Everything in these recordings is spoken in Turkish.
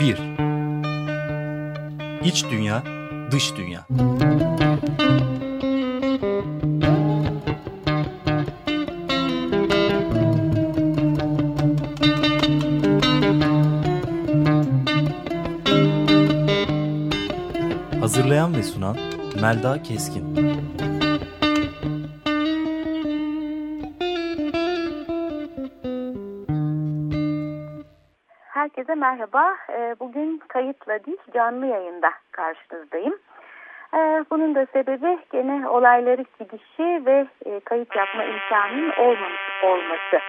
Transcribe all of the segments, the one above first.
Bir. İç dünya, dış dünya. Hazırlayan ve sunan Melda Keskin. Merhaba. Ee, bugün kayıtla değil canlı yayında karşınızdayım. Ee, bunun da sebebi gene olayları gidişi ve e, kayıt yapma imkanının olmamış olması.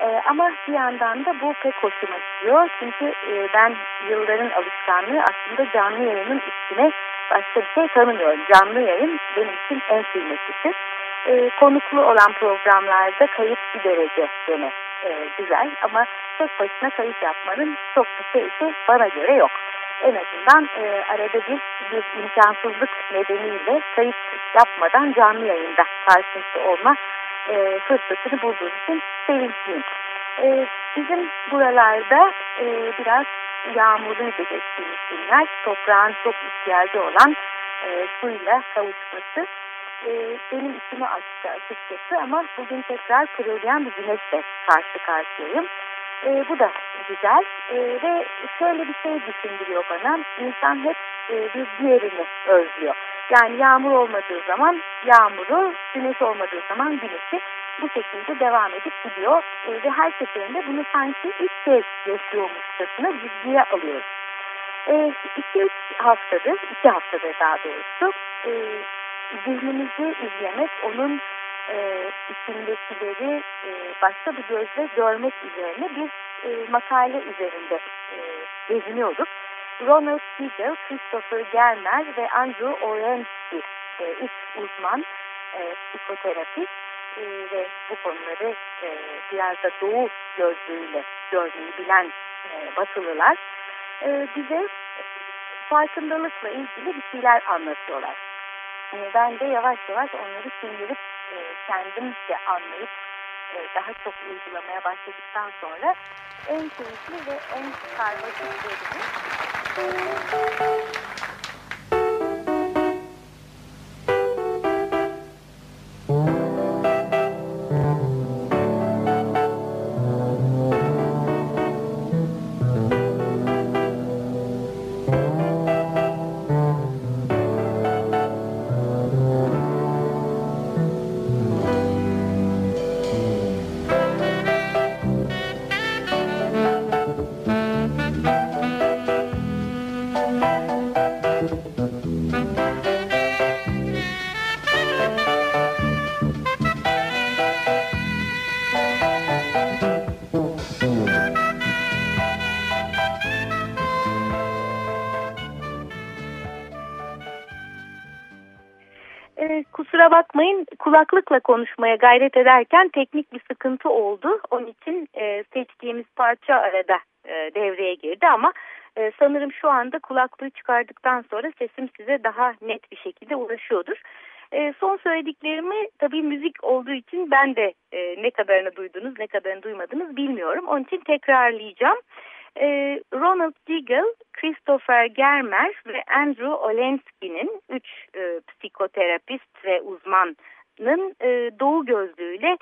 Ee, ama bir yandan da bu pek hoşuma gidiyor. Çünkü e, ben yılların alışkanlığı aslında canlı yayının üstüne başka bir şey tanımıyorum. Canlı yayın benim için en kıymetlisi. konuklu olan programlarda kayıt bir derece gene e, güzel ama tek başına kayıt yapmanın çok bir şeysi bana göre yok. En azından e, arada bir, bir imkansızlık nedeniyle kayıt yapmadan canlı yayında karşınızda olma e, fırsatını bulduğum için sevinçliyim. E, bizim buralarda e, biraz yağmurluydu geçtiğimiz günler. Toprağın çok ihtiyacı olan e, suyla kavuşması e, benim içimi açtı açıkçası ama bugün tekrar kırılgan bir güneşle karşı karşıyayım. E, bu da güzel e, ve şöyle bir şey düşündürüyor bana. İnsan hep e, bir diğerini özlüyor. Yani yağmur olmadığı zaman yağmuru, güneş olmadığı zaman güneşi bu şekilde devam edip gidiyor. E, ve her seferinde bunu sanki ilk kez yaşıyormuşçasına ciddiye alıyoruz. E, iki üç haftadır, iki haftadır daha doğrusu e, zihnimizi izlemek, onun e, içindekileri e, başka bir gözle görmek üzerine bir e, makale üzerinde e, geziniyorduk. Ronald Siegel, Christopher Germer ve Andrew Orensky, e, üç uzman e, psikoterapist e, ve bu konuları e, biraz da doğu gözlüğüyle görmeyi bilen e, batılılar e, bize farkındalıkla ilgili bir şeyler anlatıyorlar. E, ben de yavaş yavaş onları sindirip e, kendimce anlayıp e, daha çok uygulamaya başladıktan sonra en keyifli ve en karmaşık bölümü kulaklıkla konuşmaya gayret ederken teknik bir sıkıntı oldu. Onun için e, seçtiğimiz parça arada e, devreye girdi ama e, sanırım şu anda kulaklığı çıkardıktan sonra sesim size daha net bir şekilde ulaşıyordur. E, son söylediklerimi tabii müzik olduğu için ben de e, ne kadarını duydunuz ne kadarını duymadınız bilmiyorum. Onun için tekrarlayacağım. E, Ronald Deagle, Christopher Germer ve Andrew Olensky'nin üç e, psikoterapist ve uzmanın e, doğu gözlüğüyle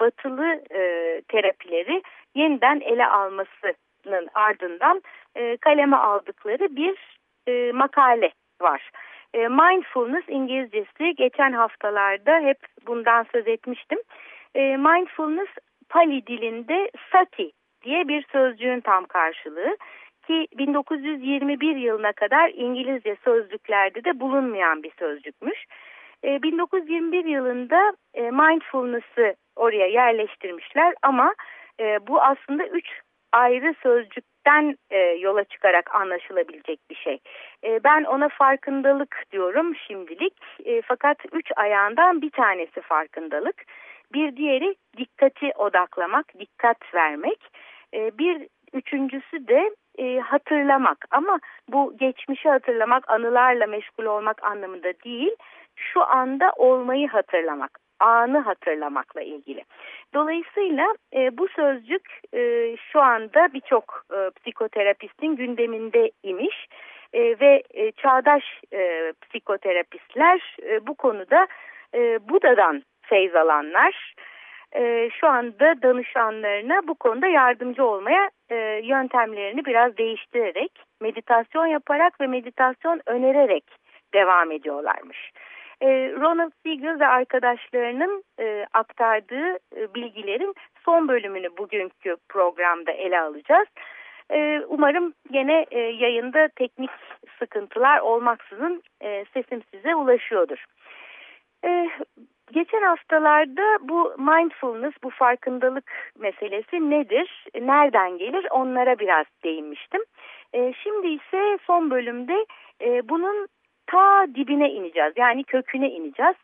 batılı e, terapileri yeniden ele almasının ardından e, kaleme aldıkları bir e, makale var. E, mindfulness İngilizcesi geçen haftalarda hep bundan söz etmiştim. E, mindfulness Pali dilinde sati diye bir sözcüğün tam karşılığı ki 1921 yılına kadar İngilizce sözlüklerde de bulunmayan bir sözcükmüş. 1921 yılında e, mindfulness'ı oraya yerleştirmişler ama e, bu aslında üç ayrı sözcükten e, yola çıkarak anlaşılabilecek bir şey. Ben ona farkındalık diyorum şimdilik fakat üç ayağından bir tanesi farkındalık. Bir diğeri dikkati odaklamak, dikkat vermek. Bir üçüncüsü de hatırlamak ama bu geçmişi hatırlamak, anılarla meşgul olmak anlamında değil şu anda olmayı hatırlamak anı hatırlamakla ilgili. Dolayısıyla e, bu sözcük e, şu anda birçok e, psikoterapistin gündeminde imiş e, ve e, çağdaş e, psikoterapistler e, bu konuda e, Buda'dan feyz alanlar e, şu anda danışanlarına bu konuda yardımcı olmaya e, yöntemlerini biraz değiştirerek meditasyon yaparak ve meditasyon önererek devam ediyorlarmış. E, Ronald Siegel ve arkadaşlarının e, aktardığı e, bilgilerin son bölümünü bugünkü programda ele alacağız. Umarım gene e, yayında teknik sıkıntılar olmaksızın sesim size ulaşıyordur. Geçen haftalarda bu mindfulness, bu farkındalık meselesi nedir, nereden gelir onlara biraz değinmiştim. Şimdi ise son bölümde bunun ta dibine ineceğiz. Yani köküne ineceğiz.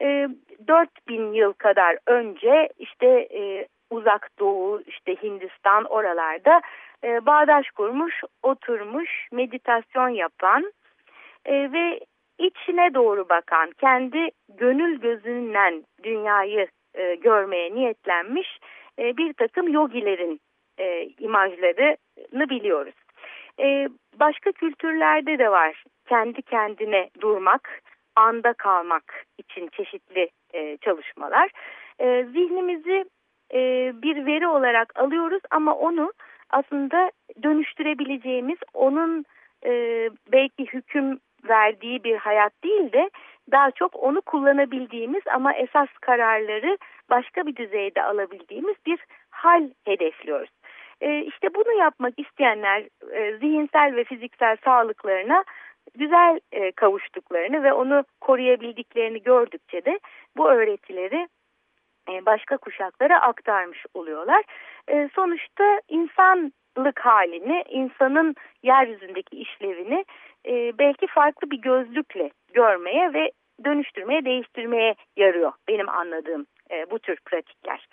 E, 4000 yıl kadar önce işte e, uzak doğu, işte Hindistan oralarda e, bağdaş kurmuş, oturmuş, meditasyon yapan e, ve içine doğru bakan, kendi gönül gözünden dünyayı e, görmeye niyetlenmiş e, bir takım yogilerin e, imajlarını biliyoruz. E, başka kültürlerde de var kendi kendine durmak, anda kalmak için çeşitli e, çalışmalar. E, zihnimizi e, bir veri olarak alıyoruz ama onu aslında dönüştürebileceğimiz, onun e, belki hüküm verdiği bir hayat değil de daha çok onu kullanabildiğimiz ama esas kararları başka bir düzeyde alabildiğimiz bir hal hedefliyoruz. E, işte bunu yapmak isteyenler e, zihinsel ve fiziksel sağlıklarına güzel e, kavuştuklarını ve onu koruyabildiklerini gördükçe de bu öğretileri e, başka kuşaklara aktarmış oluyorlar. E, sonuçta insanlık halini, insanın yeryüzündeki işlevini e, belki farklı bir gözlükle görmeye ve dönüştürmeye, değiştirmeye yarıyor benim anladığım e, bu tür pratikler.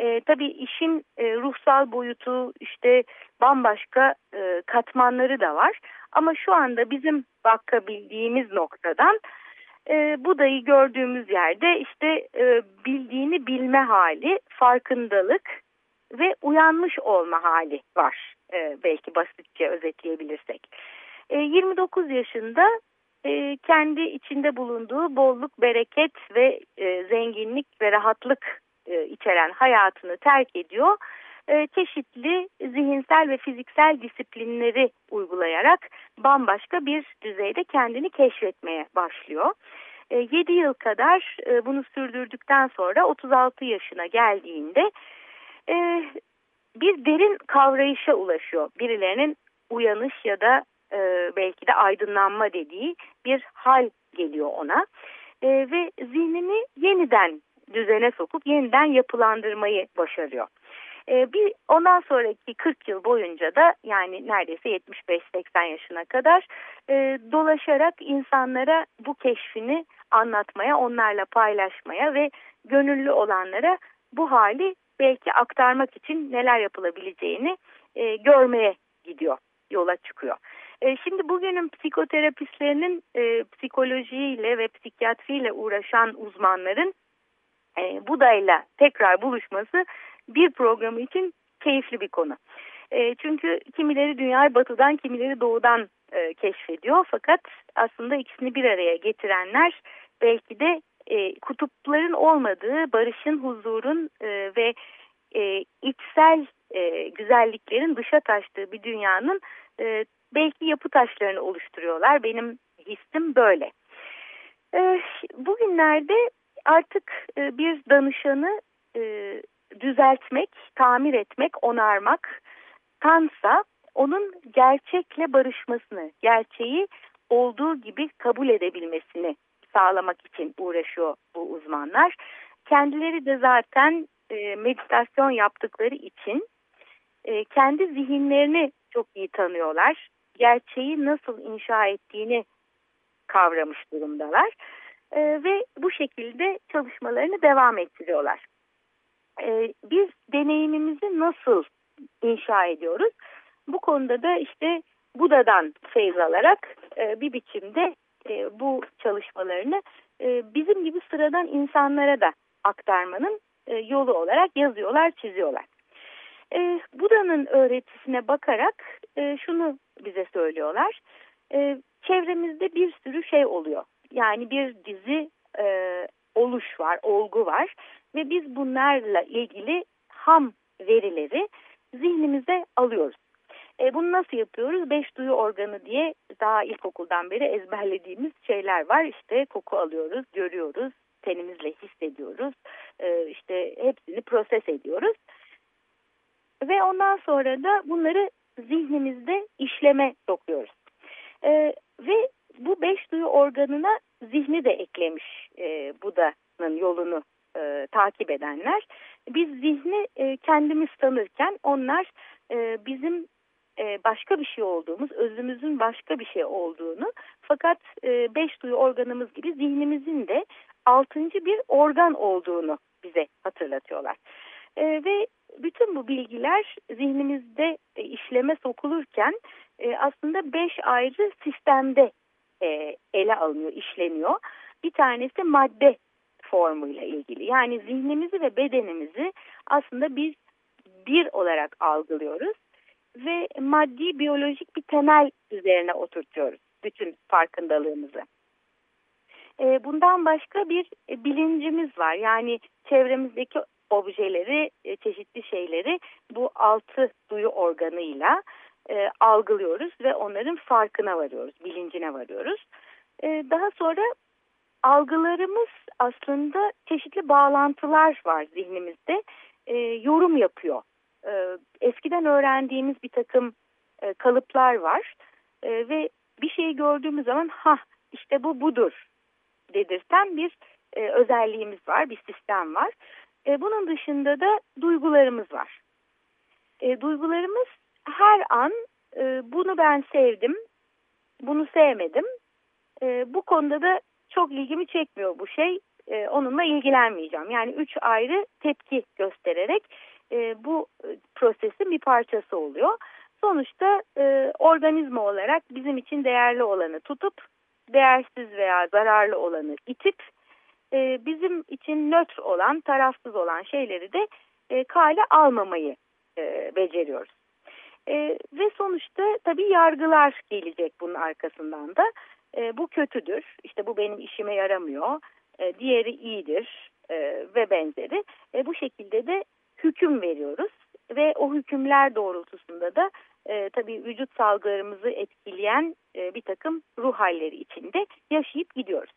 E, tabii işin e, ruhsal boyutu işte bambaşka e, katmanları da var. Ama şu anda bizim bakabildiğimiz noktadan e, Buda'yı gördüğümüz yerde işte e, bildiğini bilme hali, farkındalık ve uyanmış olma hali var. E, belki basitçe özetleyebilirsek. E, 29 yaşında e, kendi içinde bulunduğu bolluk, bereket ve e, zenginlik ve rahatlık e, içeren hayatını terk ediyor e, çeşitli zihinsel ve fiziksel disiplinleri uygulayarak bambaşka bir düzeyde kendini keşfetmeye başlıyor. 7 e, yıl kadar e, bunu sürdürdükten sonra 36 yaşına geldiğinde bir derin kavrayışa ulaşıyor. Birilerinin uyanış ya da belki de aydınlanma dediği bir hal geliyor ona. Ve zihnini yeniden düzene sokup yeniden yapılandırmayı başarıyor. E, bir ondan sonraki 40 yıl boyunca da yani neredeyse 75-80 yaşına kadar e, dolaşarak insanlara bu keşfini anlatmaya, onlarla paylaşmaya ve gönüllü olanlara bu hali belki aktarmak için neler yapılabileceğini e, görmeye gidiyor, yola çıkıyor. E, şimdi bugünün psikoterapistlerinin e, psikolojiyle ve psikiyatriyle uğraşan uzmanların e, Buda'yla tekrar buluşması bir programı için keyifli bir konu. E, çünkü kimileri dünyayı batıdan kimileri doğudan e, keşfediyor. Fakat aslında ikisini bir araya getirenler belki de e, kutupların olmadığı barışın, huzurun e, ve e, içsel e, güzelliklerin dışa taştığı bir dünyanın e, belki yapı taşlarını oluşturuyorlar. Benim hissim böyle. E, bugünlerde artık e, bir danışanı e, düzeltmek, tamir etmek, onarmak tansa onun gerçekle barışmasını, gerçeği olduğu gibi kabul edebilmesini sağlamak için uğraşıyor bu uzmanlar. Kendileri de zaten e, meditasyon yaptıkları için kendi zihinlerini çok iyi tanıyorlar. Gerçeği nasıl inşa ettiğini kavramış durumdalar. E, ve bu şekilde çalışmalarını devam ettiriyorlar e, biz deneyimimizi nasıl inşa ediyoruz? Bu konuda da işte Buda'dan feyz alarak e, bir biçimde e, bu çalışmalarını e, bizim gibi sıradan insanlara da aktarmanın e, yolu olarak yazıyorlar, çiziyorlar. E, Buda'nın öğretisine bakarak e, şunu bize söylüyorlar. E, çevremizde bir sürü şey oluyor. Yani bir dizi e, oluş var, olgu var ve biz bunlarla ilgili ham verileri zihnimize alıyoruz. E, bunu nasıl yapıyoruz? Beş duyu organı diye daha ilkokuldan beri ezberlediğimiz şeyler var. İşte koku alıyoruz, görüyoruz, tenimizle hissediyoruz. E, işte hepsini proses ediyoruz. Ve ondan sonra da bunları zihnimizde işleme sokuyoruz. E, ve bu beş duyu organına zihni de eklemiş e, Buda'nın yolunu e, takip edenler. Biz zihni e, kendimiz tanırken onlar e, bizim e, başka bir şey olduğumuz, özümüzün başka bir şey olduğunu fakat e, beş duyu organımız gibi zihnimizin de altıncı bir organ olduğunu bize hatırlatıyorlar. E, ve bütün bu bilgiler zihnimizde e, işleme sokulurken e, aslında beş ayrı sistemde e, ele alınıyor, işleniyor. Bir tanesi madde formuyla ilgili. Yani zihnimizi ve bedenimizi aslında biz bir olarak algılıyoruz ve maddi biyolojik bir temel üzerine oturtuyoruz bütün farkındalığımızı. E, bundan başka bir bilincimiz var. Yani çevremizdeki objeleri, e, çeşitli şeyleri bu altı duyu organıyla e, algılıyoruz ve onların farkına varıyoruz, bilincine varıyoruz. E, daha sonra algılarımız aslında çeşitli bağlantılar var zihnimizde. E, yorum yapıyor. E, eskiden öğrendiğimiz bir takım e, kalıplar var e, ve bir şeyi gördüğümüz zaman ha işte bu budur dedirten bir e, özelliğimiz var, bir sistem var. E, bunun dışında da duygularımız var. E, duygularımız her an e, bunu ben sevdim, bunu sevmedim. E, bu konuda da çok ilgimi çekmiyor bu şey. E, onunla ilgilenmeyeceğim. Yani üç ayrı tepki göstererek e, bu e, prosesin bir parçası oluyor. Sonuçta e, organizma olarak bizim için değerli olanı tutup değersiz veya zararlı olanı itip e, bizim için nötr olan, tarafsız olan şeyleri de e, kale almamayı e, beceriyoruz. E, ve sonuçta tabii yargılar gelecek bunun arkasından da. E, bu kötüdür, işte bu benim işime yaramıyor, e, diğeri iyidir e, ve benzeri. E, bu şekilde de hüküm veriyoruz ve o hükümler doğrultusunda da e, tabii vücut salgılarımızı etkileyen e, bir takım ruh halleri içinde yaşayıp gidiyoruz.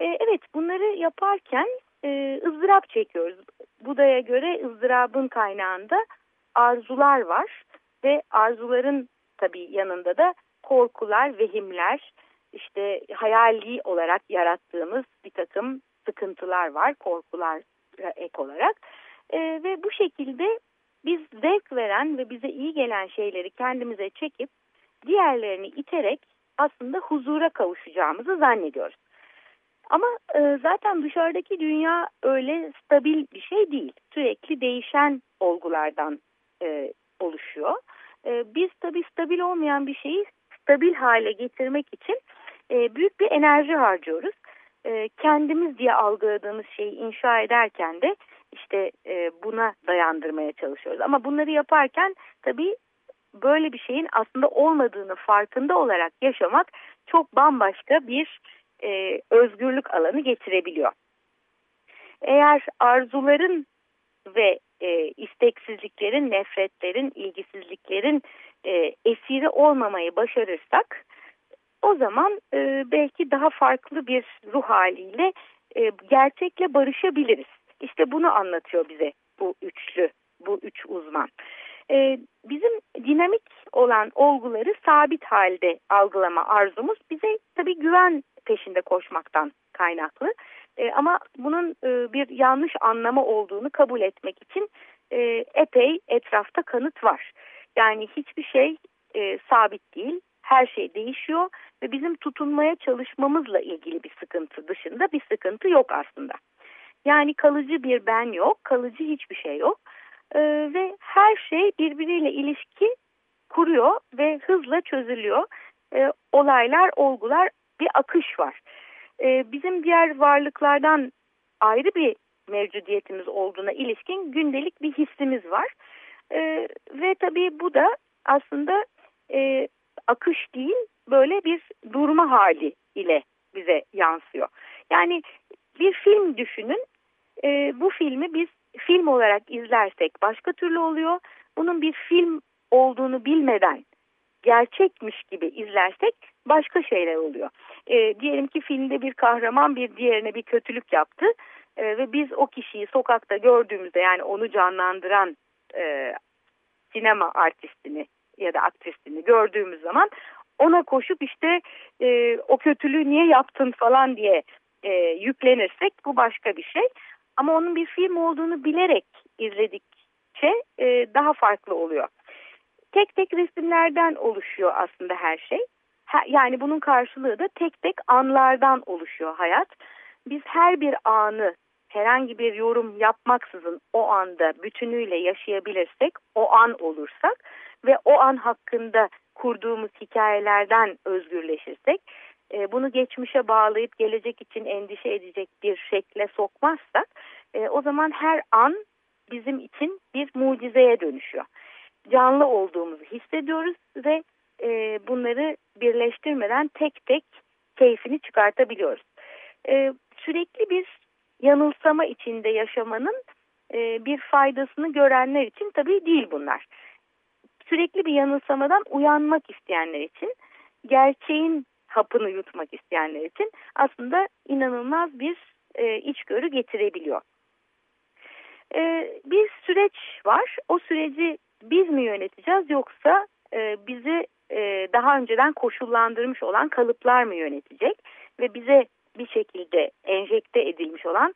E, evet bunları yaparken e, ızdırap çekiyoruz. Buda'ya göre ızdırabın kaynağında arzular var ve arzuların tabii yanında da korkular, vehimler, işte hayali olarak yarattığımız bir takım sıkıntılar var, korkular ek olarak. E, ve bu şekilde biz zevk veren ve bize iyi gelen şeyleri kendimize çekip diğerlerini iterek aslında huzura kavuşacağımızı zannediyoruz. Ama e, zaten dışarıdaki dünya öyle stabil bir şey değil. Sürekli değişen olgulardan e, oluşuyor. E, biz tabii stabil olmayan bir şeyi stabil hale getirmek için e, büyük bir enerji harcıyoruz. E, kendimiz diye algıladığımız şeyi inşa ederken de işte e, buna dayandırmaya çalışıyoruz. Ama bunları yaparken tabii böyle bir şeyin aslında olmadığını farkında olarak yaşamak çok bambaşka bir özgürlük alanı getirebiliyor. Eğer arzuların ve e, isteksizliklerin, nefretlerin, ilgisizliklerin e, esiri olmamayı başarırsak o zaman e, belki daha farklı bir ruh haliyle e, gerçekle barışabiliriz. İşte bunu anlatıyor bize bu üçlü, bu üç uzman. E, bizim dinamik olan olguları sabit halde algılama arzumuz bize tabii güven peşinde koşmaktan kaynaklı. E, ama bunun e, bir yanlış anlama olduğunu kabul etmek için e, epey etrafta kanıt var. Yani hiçbir şey e, sabit değil, her şey değişiyor ve bizim tutunmaya çalışmamızla ilgili bir sıkıntı dışında bir sıkıntı yok aslında. Yani kalıcı bir ben yok, kalıcı hiçbir şey yok ee, ve her şey birbiriyle ilişki kuruyor ve hızla çözülüyor. Ee, olaylar, olgular bir akış var. Ee, bizim diğer varlıklardan ayrı bir mevcudiyetimiz olduğuna ilişkin gündelik bir hissimiz var. E, ve tabii bu da aslında e, akış değil böyle bir durma hali ile bize yansıyor. Yani bir film düşünün. E, bu filmi biz film olarak izlersek başka türlü oluyor. Bunun bir film olduğunu bilmeden gerçekmiş gibi izlersek başka şeyler oluyor. E, diyelim ki filmde bir kahraman bir diğerine bir kötülük yaptı e, ve biz o kişiyi sokakta gördüğümüzde yani onu canlandıran e, sinema artistini ya da aktrisini gördüğümüz zaman ona koşup işte e, o kötülüğü niye yaptın falan diye e, yüklenirsek bu başka bir şey. Ama onun bir film olduğunu bilerek izledikçe e, daha farklı oluyor. Tek tek resimlerden oluşuyor aslında her şey. Yani bunun karşılığı da tek tek anlardan oluşuyor hayat. Biz her bir anı herhangi bir yorum yapmaksızın o anda bütünüyle yaşayabilirsek, o an olursak ve o an hakkında kurduğumuz hikayelerden özgürleşirsek, e, bunu geçmişe bağlayıp gelecek için endişe edecek bir şekle sokmazsak, e, o zaman her an bizim için bir mucizeye dönüşüyor. Canlı olduğumuzu hissediyoruz ve e, bunları birleştirmeden tek tek keyfini çıkartabiliyoruz. Sürekli bir yanılsama içinde yaşamanın bir faydasını görenler için tabii değil bunlar sürekli bir yanılsamadan uyanmak isteyenler için, gerçeğin hapını yutmak isteyenler için aslında inanılmaz bir e, içgörü getirebiliyor. E, bir süreç var. O süreci biz mi yöneteceğiz yoksa e, bizi e, daha önceden koşullandırmış olan kalıplar mı yönetecek ve bize bir şekilde enjekte edilmiş olan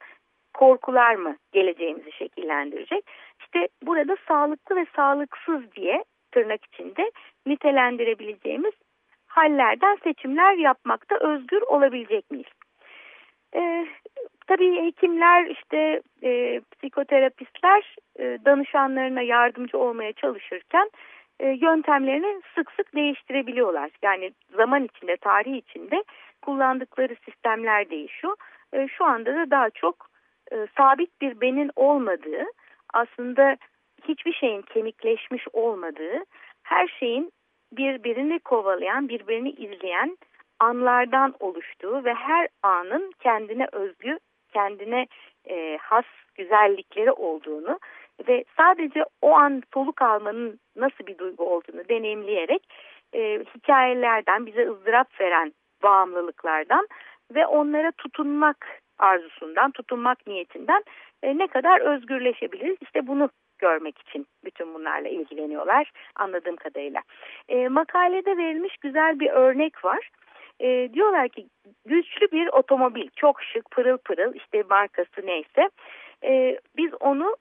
korkular mı geleceğimizi şekillendirecek? İşte burada sağlıklı ve sağlıksız diye tırnak içinde nitelendirebileceğimiz hallerden seçimler yapmakta özgür olabilecek miyiz? Ee, tabii hekimler işte e, psikoterapistler e, danışanlarına yardımcı olmaya çalışırken e, yöntemlerini sık sık değiştirebiliyorlar. Yani zaman içinde, tarih içinde kullandıkları sistemler değişiyor. E, şu anda da daha çok e, sabit bir benin olmadığı aslında hiçbir şeyin kemikleşmiş olmadığı, her şeyin birbirini kovalayan, birbirini izleyen anlardan oluştuğu ve her anın kendine özgü, kendine has güzellikleri olduğunu ve sadece o an soluk almanın nasıl bir duygu olduğunu deneyimleyerek e, hikayelerden, bize ızdırap veren bağımlılıklardan ve onlara tutunmak arzusundan, tutunmak niyetinden e, ne kadar özgürleşebiliriz? İşte bunu görmek için bütün bunlarla ilgileniyorlar anladığım kadarıyla. E, makalede verilmiş güzel bir örnek var. E, diyorlar ki güçlü bir otomobil çok şık pırıl pırıl işte markası neyse e, biz onu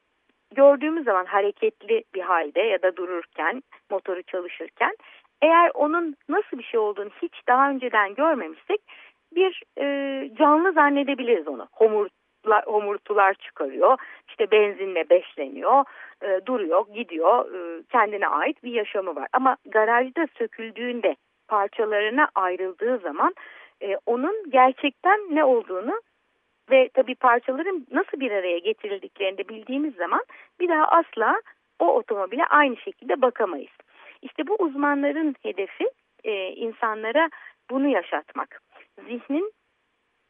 gördüğümüz zaman hareketli bir halde ya da dururken motoru çalışırken eğer onun nasıl bir şey olduğunu hiç daha önceden görmemişsek bir e, canlı zannedebiliriz onu. Homur, homurtular çıkarıyor, işte benzinle besleniyor, e, duruyor, gidiyor, e, kendine ait bir yaşamı var. Ama garajda söküldüğünde parçalarına ayrıldığı zaman e, onun gerçekten ne olduğunu ve tabii parçaların nasıl bir araya getirildiklerini de bildiğimiz zaman bir daha asla o otomobile aynı şekilde bakamayız. İşte bu uzmanların hedefi e, insanlara bunu yaşatmak. Zihnin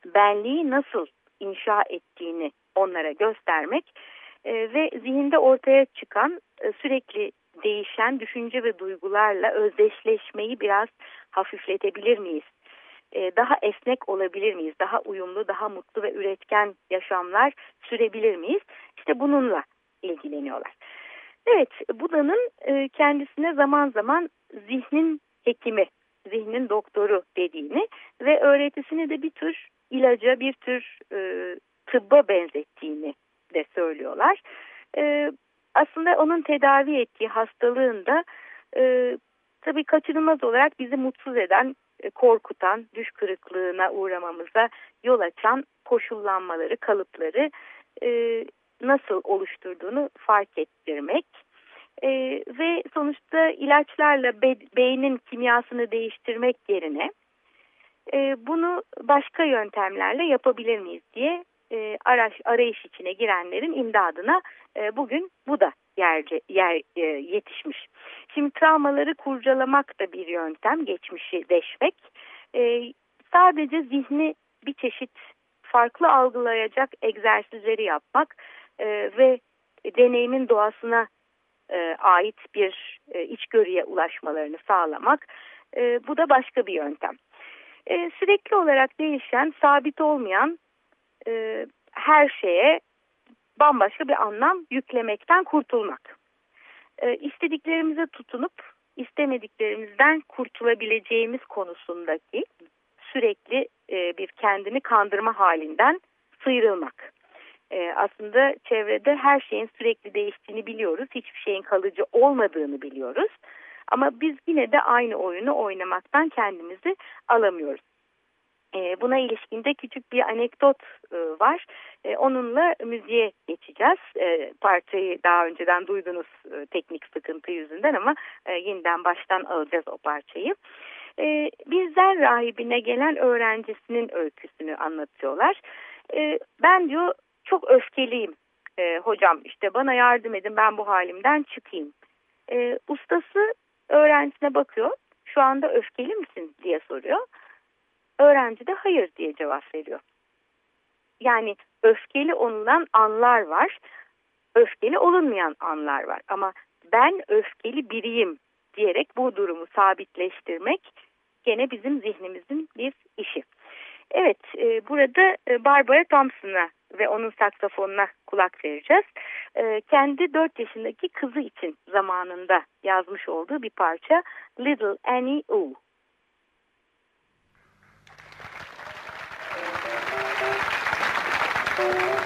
benliği nasıl inşa ettiğini onlara göstermek e, ve zihinde ortaya çıkan e, sürekli değişen düşünce ve duygularla özdeşleşmeyi biraz hafifletebilir miyiz? E, daha esnek olabilir miyiz? Daha uyumlu, daha mutlu ve üretken yaşamlar sürebilir miyiz? İşte bununla ilgileniyorlar. Evet, Buda'nın e, kendisine zaman zaman zihnin hekimi, zihnin doktoru dediğini ve öğretisini de bir tür ilaca, bir tür e, tıbba benzettiğini de söylüyorlar. E, aslında onun tedavi ettiği hastalığında e, tabii kaçınılmaz olarak bizi mutsuz eden, korkutan, düş kırıklığına uğramamıza yol açan koşullanmaları, kalıpları e, nasıl oluşturduğunu fark ettirmek. E, ve sonuçta ilaçlarla be, beynin kimyasını değiştirmek yerine e, bunu başka yöntemlerle yapabilir miyiz diye e, araş, arayış içine girenlerin imdadına e, bugün bu da yerce, yer e, yetişmiş. Şimdi travmaları kurcalamak da bir yöntem, geçmişi deşmek. E, sadece zihni bir çeşit farklı algılayacak egzersizleri yapmak e, ve deneyimin doğasına e, ait bir e, içgörüye ulaşmalarını sağlamak. E, bu da başka bir yöntem. E, sürekli olarak değişen, sabit olmayan e, her şeye bambaşka bir anlam yüklemekten kurtulmak. E, istediklerimize tutunup istemediklerimizden kurtulabileceğimiz konusundaki sürekli e, bir kendini kandırma halinden sıyrılmak. E, aslında çevrede her şeyin sürekli değiştiğini biliyoruz. Hiçbir şeyin kalıcı olmadığını biliyoruz. Ama biz yine de aynı oyunu oynamaktan kendimizi alamıyoruz. E, buna ilişkinde küçük bir anekdot e, var. E, onunla müziğe geçeceğiz. E, parçayı daha önceden duydunuz e, teknik sıkıntı yüzünden ama e, yeniden baştan alacağız o parçayı. E, bir zen rahibine gelen öğrencisinin öyküsünü anlatıyorlar. Ben diyor çok öfkeliyim hocam işte bana yardım edin ben bu halimden çıkayım. Ustası öğrencisine bakıyor şu anda öfkeli misin diye soruyor. Öğrenci de hayır diye cevap veriyor. Yani öfkeli olunan anlar var, öfkeli olunmayan anlar var. Ama ben öfkeli biriyim diyerek bu durumu sabitleştirmek gene bizim zihnimizin bir işi. Evet, e, burada e, Barbara Thompson'a ve onun saksafonuna kulak vereceğiz. E, kendi 4 yaşındaki kızı için zamanında yazmış olduğu bir parça Little Annie Ooh. Thank you.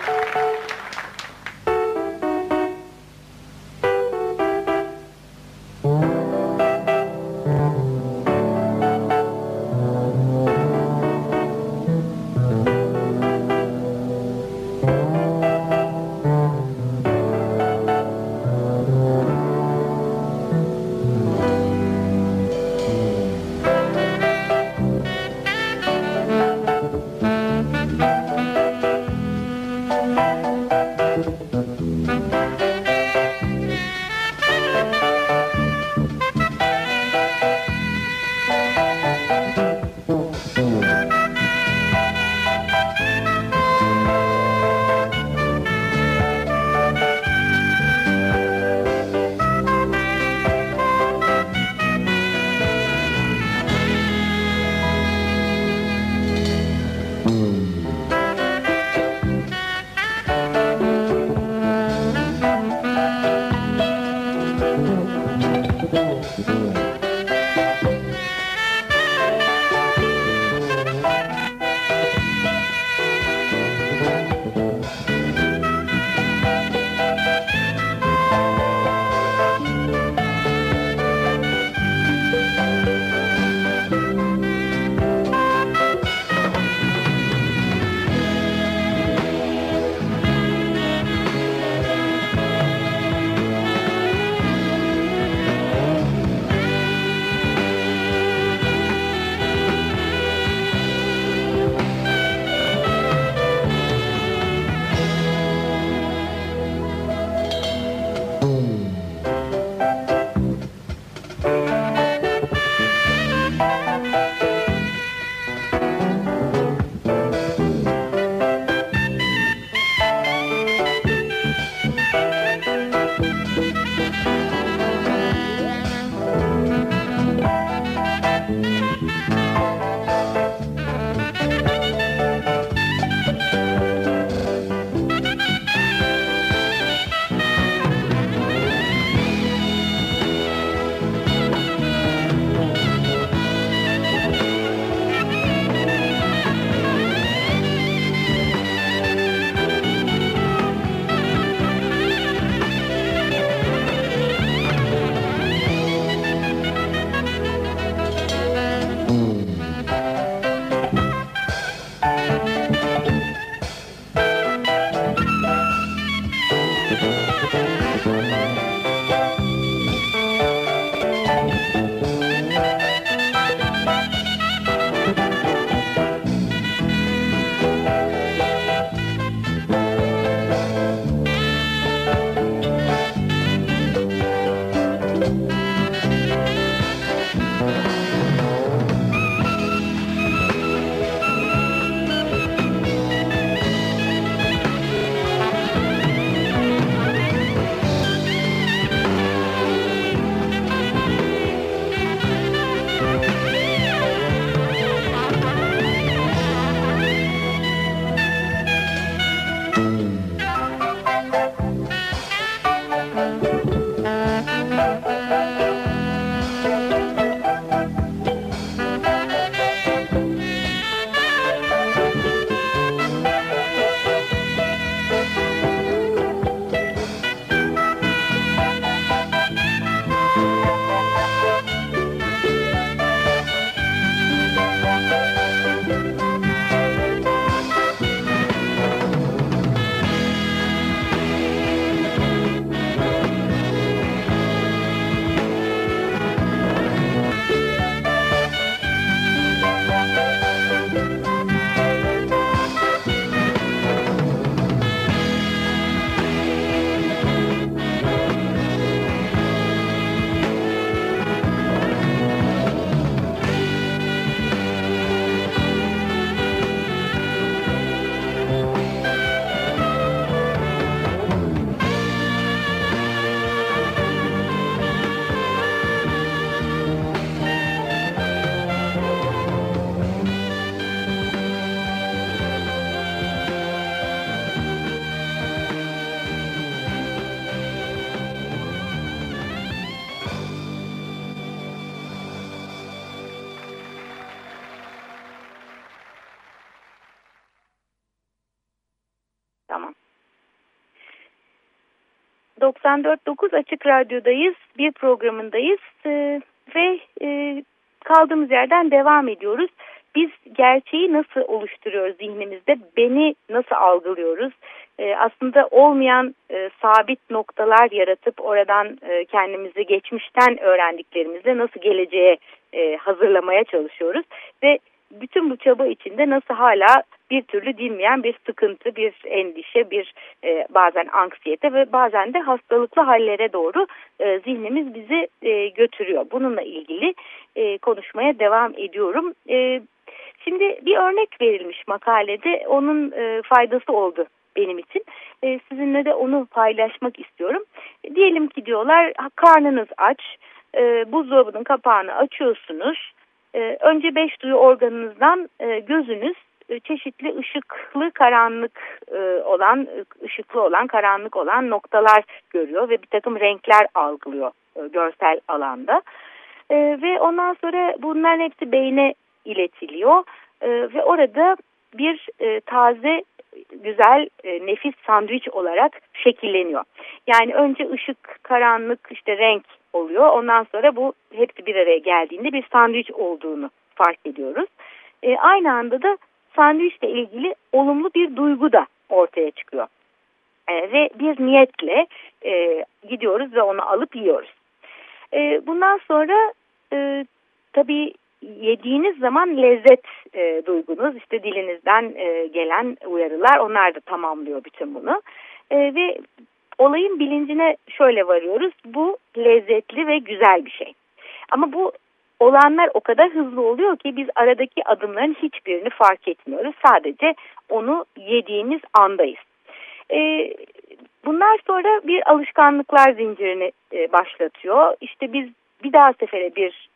94.9 Açık Radyo'dayız. Bir programındayız ee, ve e, kaldığımız yerden devam ediyoruz. Biz gerçeği nasıl oluşturuyoruz zihnimizde? Beni nasıl algılıyoruz? Ee, aslında olmayan e, sabit noktalar yaratıp oradan e, kendimizi geçmişten öğrendiklerimizle nasıl geleceğe e, hazırlamaya çalışıyoruz. Ve bütün bu çaba içinde nasıl hala bir türlü dinmeyen bir sıkıntı, bir endişe, bir e, bazen anksiyete ve bazen de hastalıklı hallere doğru e, zihnimiz bizi e, götürüyor. Bununla ilgili e, konuşmaya devam ediyorum. E, şimdi bir örnek verilmiş makalede onun e, faydası oldu benim için. E, sizinle de onu paylaşmak istiyorum. E, diyelim ki diyorlar karnınız aç, e, buzdolabının kapağını açıyorsunuz. E, önce beş duyu organınızdan e, gözünüz çeşitli ışıklı karanlık e, olan, ışıklı olan, karanlık olan noktalar görüyor ve bir takım renkler algılıyor e, görsel alanda. Ve ondan sonra bunların hepsi beyne iletiliyor ve orada bir taze güzel nefis sandviç olarak şekilleniyor. Yani önce ışık, karanlık, işte renk oluyor. Ondan sonra bu hepsi bir araya geldiğinde bir sandviç olduğunu fark ediyoruz. E, aynı anda da sandviçle ilgili olumlu bir duygu da ortaya çıkıyor. E, ve bir niyetle e, gidiyoruz ve onu alıp yiyoruz. E, bundan sonra e, tabii yediğiniz zaman lezzet e, duygunuz işte dilinizden e, gelen uyarılar onlar da tamamlıyor bütün bunu. E, ve olayın bilincine şöyle varıyoruz bu lezzetli ve güzel bir şey. Ama bu olanlar o kadar hızlı oluyor ki biz aradaki adımların hiçbirini fark etmiyoruz. Sadece onu yediğimiz andayız. Ee, bunlar sonra bir alışkanlıklar zincirini e, başlatıyor. İşte biz bir daha sefere bir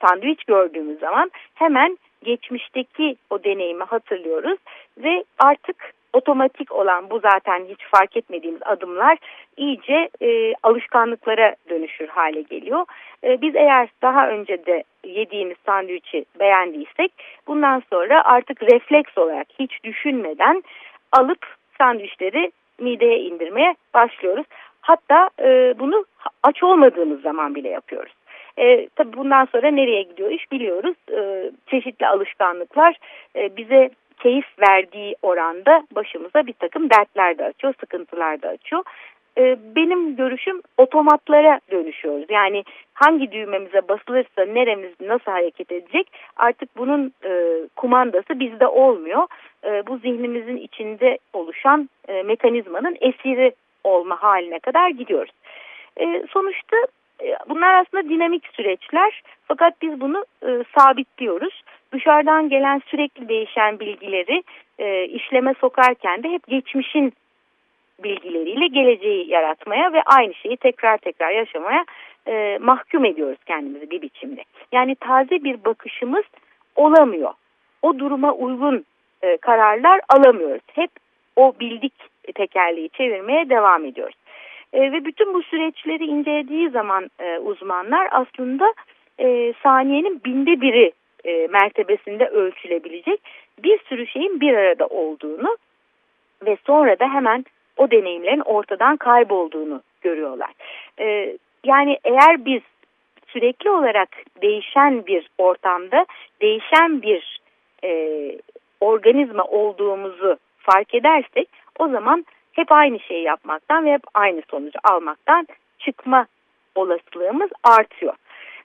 sandviç gördüğümüz zaman hemen geçmişteki o deneyimi hatırlıyoruz ve artık otomatik olan bu zaten hiç fark etmediğimiz adımlar iyice e, alışkanlıklara dönüşür hale geliyor. E, biz eğer daha önce de yediğimiz sandviçi beğendiysek bundan sonra artık refleks olarak hiç düşünmeden alıp sandviçleri mideye indirmeye başlıyoruz. Hatta e, bunu aç olmadığımız zaman bile yapıyoruz. E, tabii bundan sonra nereye gidiyor iş biliyoruz. E, çeşitli alışkanlıklar e, bize keyif verdiği oranda başımıza bir takım dertler de açıyor, sıkıntılar da açıyor. Ee, benim görüşüm otomatlara dönüşüyoruz. Yani hangi düğmemize basılırsa neremiz nasıl hareket edecek artık bunun e, kumandası bizde olmuyor. E, bu zihnimizin içinde oluşan e, mekanizmanın esiri olma haline kadar gidiyoruz. E, sonuçta e, bunlar aslında dinamik süreçler fakat biz bunu e, sabitliyoruz. Dışarıdan gelen sürekli değişen bilgileri e, işleme sokarken de hep geçmişin bilgileriyle geleceği yaratmaya ve aynı şeyi tekrar tekrar yaşamaya e, mahkum ediyoruz kendimizi bir biçimde. Yani taze bir bakışımız olamıyor. O duruma uygun e, kararlar alamıyoruz. Hep o bildik tekerleği çevirmeye devam ediyoruz. E, ve bütün bu süreçleri incelediği zaman e, uzmanlar aslında e, saniyenin binde biri e, mertebesinde ölçülebilecek bir sürü şeyin bir arada olduğunu ve sonra da hemen o deneyimlerin ortadan kaybolduğunu görüyorlar. E, yani eğer biz sürekli olarak değişen bir ortamda değişen bir e, organizma olduğumuzu fark edersek o zaman hep aynı şeyi yapmaktan ve hep aynı sonucu almaktan çıkma olasılığımız artıyor.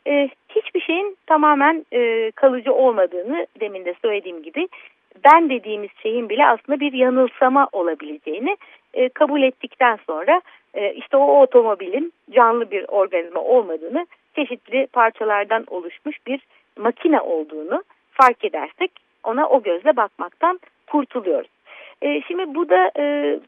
Şeyin tamamen e, kalıcı olmadığını demin de söylediğim gibi ben dediğimiz şeyin bile aslında bir yanılsama olabileceğini e, kabul ettikten sonra e, işte o otomobilin canlı bir organizma olmadığını çeşitli parçalardan oluşmuş bir makine olduğunu fark edersek ona o gözle bakmaktan kurtuluyoruz. E, şimdi bu da e,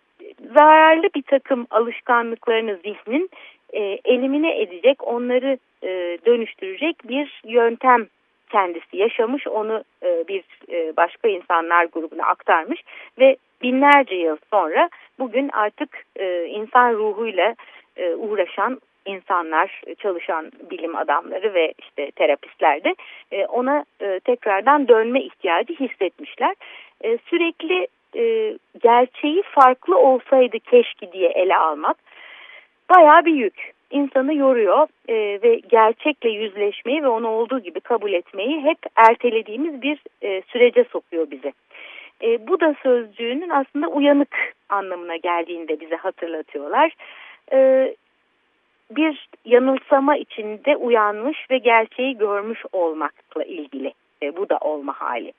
zararlı bir takım alışkanlıklarını zihnin e, elimine edecek, onları e, dönüştürecek bir yöntem kendisi yaşamış, onu e, bir e, başka insanlar grubuna aktarmış ve binlerce yıl sonra bugün artık e, insan ruhuyla e, uğraşan insanlar, çalışan bilim adamları ve işte terapistler de e, ona e, tekrardan dönme ihtiyacı hissetmişler. E, sürekli e, gerçeği farklı olsaydı keşke diye ele almak, bayağı bir yük. İnsanı yoruyor e, ve gerçekle yüzleşmeyi ve onu olduğu gibi kabul etmeyi hep ertelediğimiz bir e, sürece sokuyor bizi. E, bu da sözcüğünün aslında uyanık anlamına geldiğini de bize hatırlatıyorlar. E, bir yanılsama içinde uyanmış ve gerçeği görmüş olmakla ilgili e, bu da olma hali.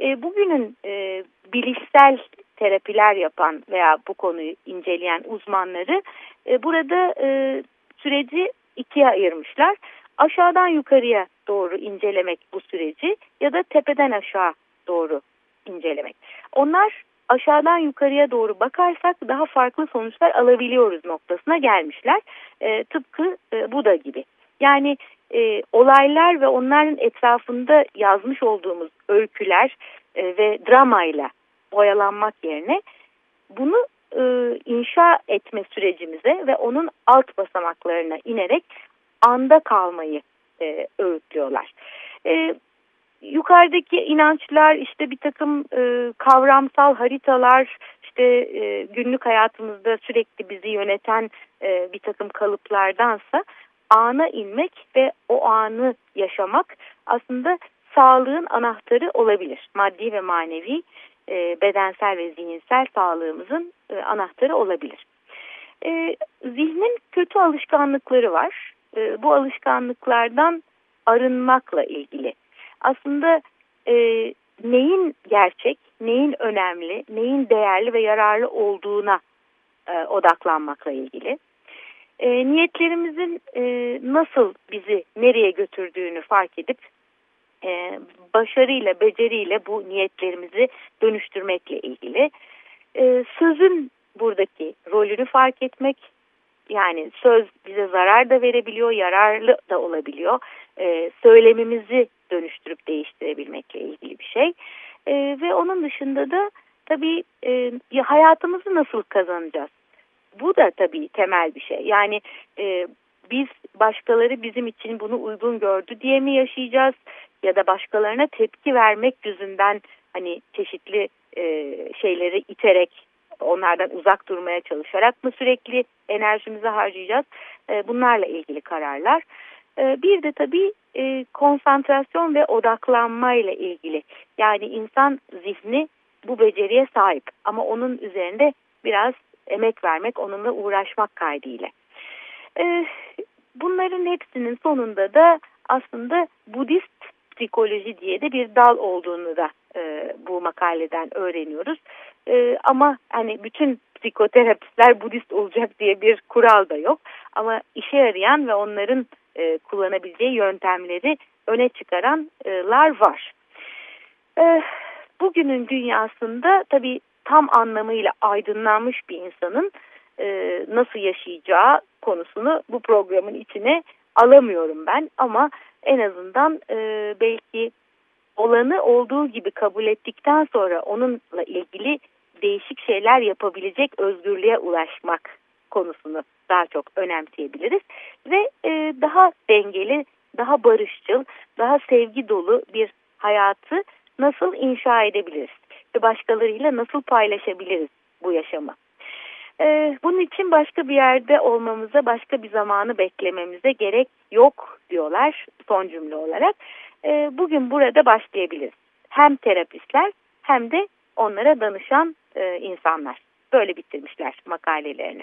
E, bugünün e, bilişsel terapiler yapan veya bu konuyu inceleyen uzmanları e, burada e, süreci ikiye ayırmışlar. Aşağıdan yukarıya doğru incelemek bu süreci ya da tepeden aşağı doğru incelemek. Onlar aşağıdan yukarıya doğru bakarsak daha farklı sonuçlar alabiliyoruz noktasına gelmişler. E, tıpkı e, Buda gibi. Yani e, olaylar ve onların etrafında yazmış olduğumuz öyküler e, ve dramayla oyalanmak yerine bunu e, inşa etme sürecimize ve onun alt basamaklarına inerek anda kalmayı e, öğütlüyorlar. E, yukarıdaki inançlar işte bir takım e, kavramsal haritalar işte e, günlük hayatımızda sürekli bizi yöneten e, bir takım kalıplardansa ana inmek ve o anı yaşamak aslında sağlığın anahtarı olabilir. Maddi ve manevi, e, bedensel ve zihinsel sağlığımızın e, anahtarı olabilir. E, zihnin kötü alışkanlıkları var. Bu alışkanlıklardan arınmakla ilgili. Aslında neyin gerçek, neyin önemli, neyin değerli ve yararlı olduğuna odaklanmakla ilgili niyetlerimizin nasıl bizi nereye götürdüğünü fark edip e, başarıyla, beceriyle bu niyetlerimizi dönüştürmekle ilgili. E, sözün buradaki rolünü fark etmek, yani söz bize zarar da verebiliyor, yararlı da olabiliyor. E, söylemimizi dönüştürüp değiştirebilmekle ilgili bir şey. E, ve onun dışında da tabii e, hayatımızı nasıl kazanacağız? bu da tabii temel bir şey. Yani e, biz başkaları bizim için bunu uygun gördü diye mi yaşayacağız ya da başkalarına tepki vermek yüzünden hani çeşitli e, şeyleri iterek onlardan uzak durmaya çalışarak mı sürekli enerjimizi harcayacağız? E, bunlarla ilgili kararlar. E, bir de tabii e, konsantrasyon ve odaklanmayla ilgili. Yani insan zihni bu beceriye sahip ama onun üzerinde biraz emek vermek, onunla uğraşmak kaydıyla. E, bunların hepsinin sonunda da aslında Budist psikoloji diye de bir dal olduğunu da e, bu makaleden öğreniyoruz. E, ama hani bütün psikoterapistler Budist olacak diye bir kural da yok. Ama işe yarayan ve onların e, kullanabileceği yöntemleri öne çıkaranlar var. E, bugünün dünyasında tabii tam anlamıyla aydınlanmış bir insanın e, nasıl yaşayacağı konusunu bu programın içine alamıyorum ben ama en azından e, belki olanı olduğu gibi kabul ettikten sonra onunla ilgili değişik şeyler yapabilecek özgürlüğe ulaşmak konusunu daha çok önemseyebiliriz ve e, daha dengeli, daha barışçıl, daha sevgi dolu bir hayatı nasıl inşa edebiliriz? ve başkalarıyla nasıl paylaşabiliriz bu yaşamı. Ee, bunun için başka bir yerde olmamıza, başka bir zamanı beklememize gerek yok diyorlar son cümle olarak. Ee, bugün burada başlayabiliriz. Hem terapistler hem de onlara danışan e, insanlar. Böyle bitirmişler makalelerini.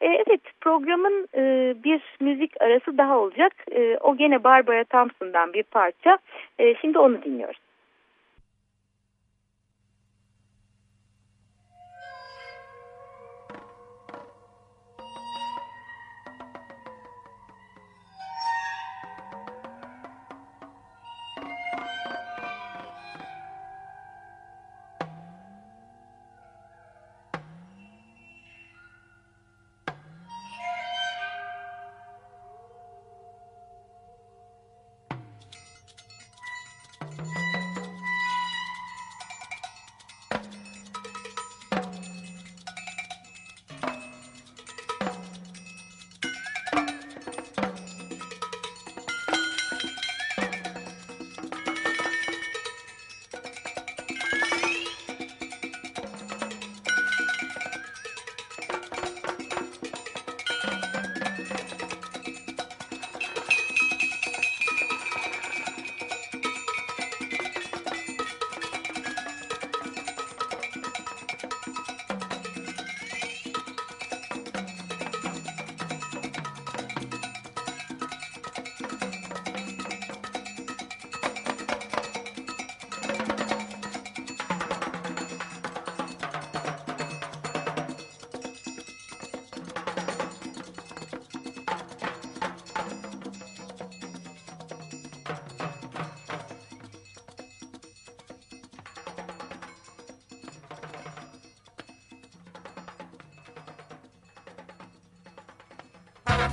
E, evet programın e, bir müzik arası daha olacak. E, o gene Barbara Thompson'dan bir parça. E, şimdi onu dinliyoruz.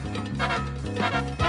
Música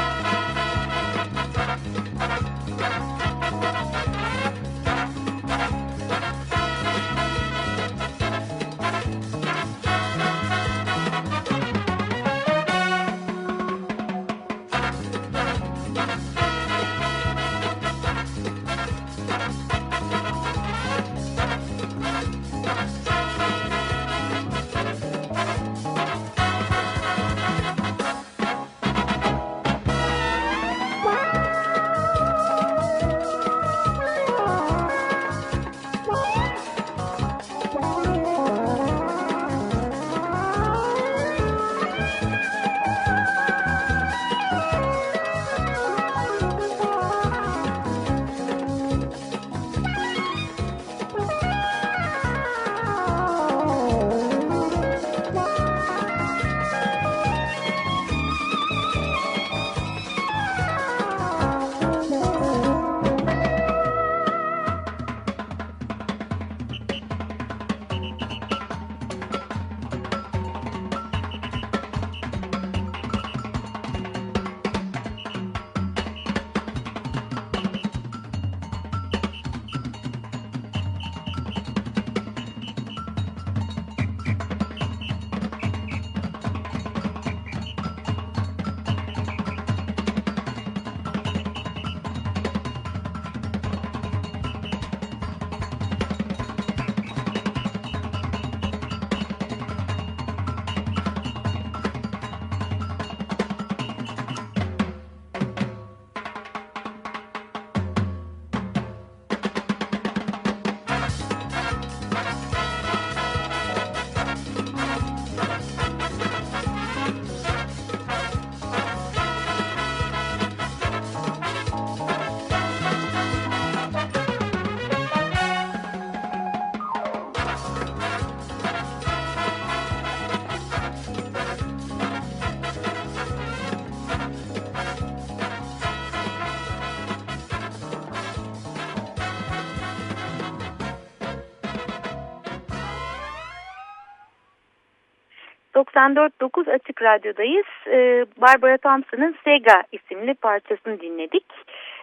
94.9 Açık Radyo'dayız. Ee, Barbara Thompson'ın Sega isimli parçasını dinledik.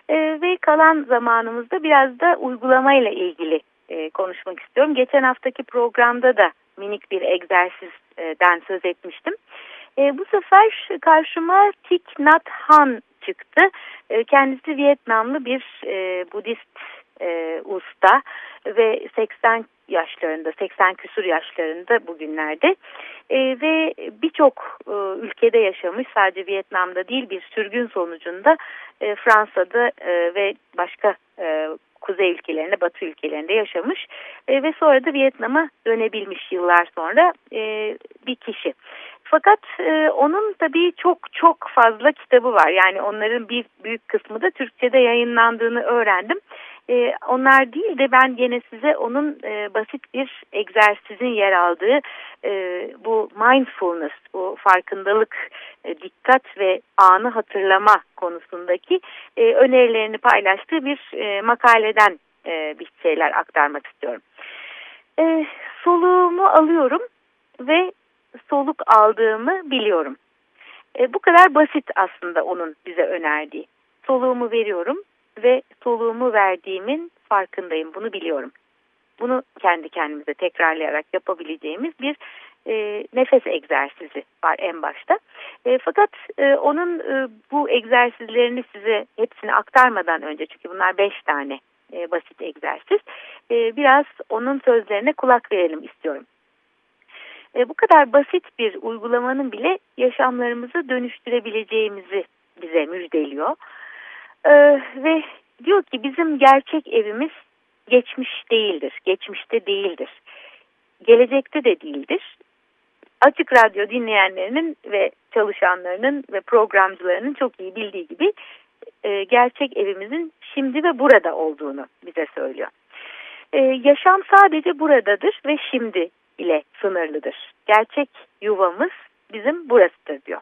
Ee, ve kalan zamanımızda biraz da uygulamayla ilgili e, konuşmak istiyorum. Geçen haftaki programda da minik bir egzersizden söz etmiştim. E, bu sefer karşıma Thich Nhat Hanh çıktı. Kendisi Vietnamlı bir e, Budist e, usta ve 80 yaşlarında 80 küsur yaşlarında bugünlerde e, ve birçok e, ülkede yaşamış sadece Vietnam'da değil bir sürgün sonucunda e, Fransa'da e, ve başka e, kuzey ülkelerinde batı ülkelerinde yaşamış e, ve sonra da Vietnam'a dönebilmiş yıllar sonra e, bir kişi. Fakat e, onun tabii çok çok fazla kitabı var. Yani onların bir büyük kısmı da Türkçe'de yayınlandığını öğrendim. E, onlar değil de ben gene size onun e, basit bir egzersizin yer aldığı e, bu mindfulness, bu farkındalık, e, dikkat ve anı hatırlama konusundaki e, önerilerini paylaştığı bir e, makaleden e, bir şeyler aktarmak istiyorum. E, soluğumu alıyorum ve soluk aldığımı biliyorum. E, bu kadar basit aslında onun bize önerdiği. Soluğumu veriyorum ve soluğumu verdiğimin farkındayım. Bunu biliyorum. Bunu kendi kendimize tekrarlayarak yapabileceğimiz bir e, nefes egzersizi var en başta. E, fakat e, onun e, bu egzersizlerini size hepsini aktarmadan önce çünkü bunlar beş tane e, basit egzersiz. E, biraz onun sözlerine kulak verelim istiyorum. E, bu kadar basit bir uygulamanın bile yaşamlarımızı dönüştürebileceğimizi bize müjdeliyor. Ee, ve diyor ki bizim gerçek evimiz geçmiş değildir, geçmişte değildir, gelecekte de değildir. Açık Radyo dinleyenlerinin ve çalışanlarının ve programcılarının çok iyi bildiği gibi e, gerçek evimizin şimdi ve burada olduğunu bize söylüyor. E, yaşam sadece buradadır ve şimdi ile sınırlıdır. Gerçek yuvamız bizim burasıdır diyor.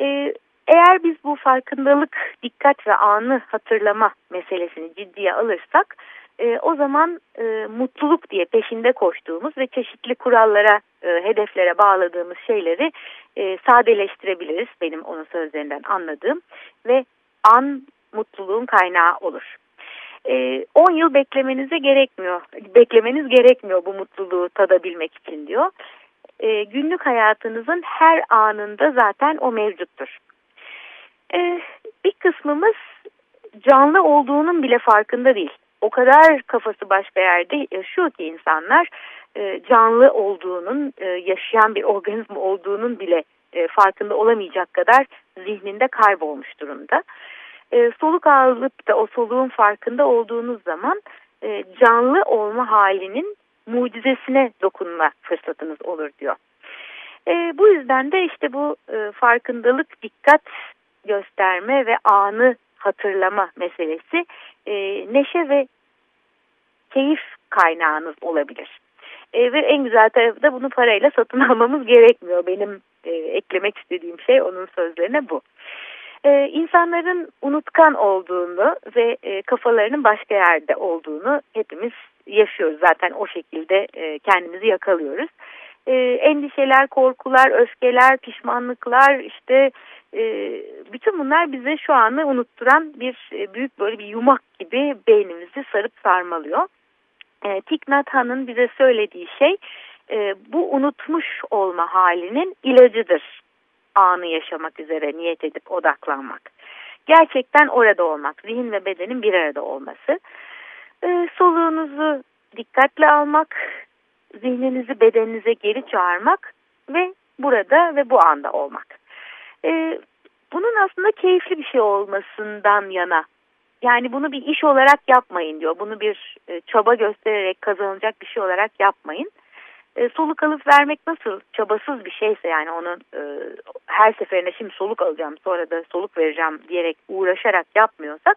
E, eğer biz bu farkındalık, dikkat ve anı hatırlama meselesini ciddiye alırsak e, o zaman e, mutluluk diye peşinde koştuğumuz ve çeşitli kurallara e, hedeflere bağladığımız şeyleri e, sadeleştirebiliriz. Benim onun sözlerinden anladığım ve an mutluluğun kaynağı olur. 10 e, yıl beklemenize gerekmiyor. Beklemeniz gerekmiyor bu mutluluğu tadabilmek için diyor. E, günlük hayatınızın her anında zaten o mevcuttur. E, bir kısmımız canlı olduğunun bile farkında değil. O kadar kafası başka yerde yaşıyor ki insanlar e, canlı olduğunun, e, yaşayan bir organizma olduğunun bile e, farkında olamayacak kadar zihninde kaybolmuş durumda. E, soluk alıp da o soluğun farkında olduğunuz zaman e, canlı olma halinin mucizesine dokunma fırsatınız olur diyor. E, bu yüzden de işte bu e, farkındalık, dikkat gösterme ve anı hatırlama meselesi e, neşe ve keyif kaynağınız olabilir. E, ve en güzel tarafı da bunu parayla satın almamız gerekmiyor. Benim e, eklemek istediğim şey onun sözlerine bu. E, insanların unutkan olduğunu ve e, kafalarının başka yerde olduğunu hepimiz yaşıyoruz. Zaten o şekilde e, kendimizi yakalıyoruz. E, endişeler, korkular, öfkeler, pişmanlıklar işte bütün bunlar bize şu anı unutturan bir e, büyük böyle bir yumak gibi beynimizi sarıp sarmalıyor. E, Thich Nhat bize söylediği şey e, bu unutmuş olma halinin ilacıdır. Anı yaşamak üzere niyet edip odaklanmak. Gerçekten orada olmak, zihin ve bedenin bir arada olması. E, soluğunuzu dikkatle almak, zihninizi bedeninize geri çağırmak ve burada ve bu anda olmak. E, bunun aslında keyifli bir şey olmasından yana yani bunu bir iş olarak yapmayın diyor. Bunu bir e, çaba göstererek kazanılacak bir şey olarak yapmayın. E, soluk alıp vermek nasıl çabasız bir şeyse yani onun e, her seferinde şimdi soluk alacağım sonra da soluk vereceğim diyerek uğraşarak yapmıyorsak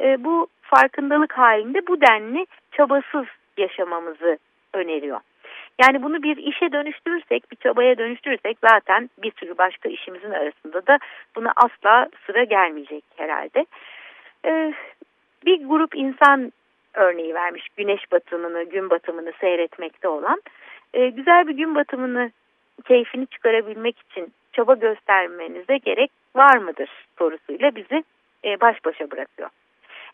e, bu farkındalık halinde bu denli çabasız yaşamamızı öneriyor. Yani bunu bir işe dönüştürürsek, bir çabaya dönüştürürsek zaten bir sürü başka işimizin arasında da buna asla sıra gelmeyecek herhalde. Ee, bir grup insan örneği vermiş güneş batımını, gün batımını seyretmekte olan. Ee, güzel bir gün batımını keyfini çıkarabilmek için çaba göstermenize gerek var mıdır sorusuyla bizi e, baş başa bırakıyor.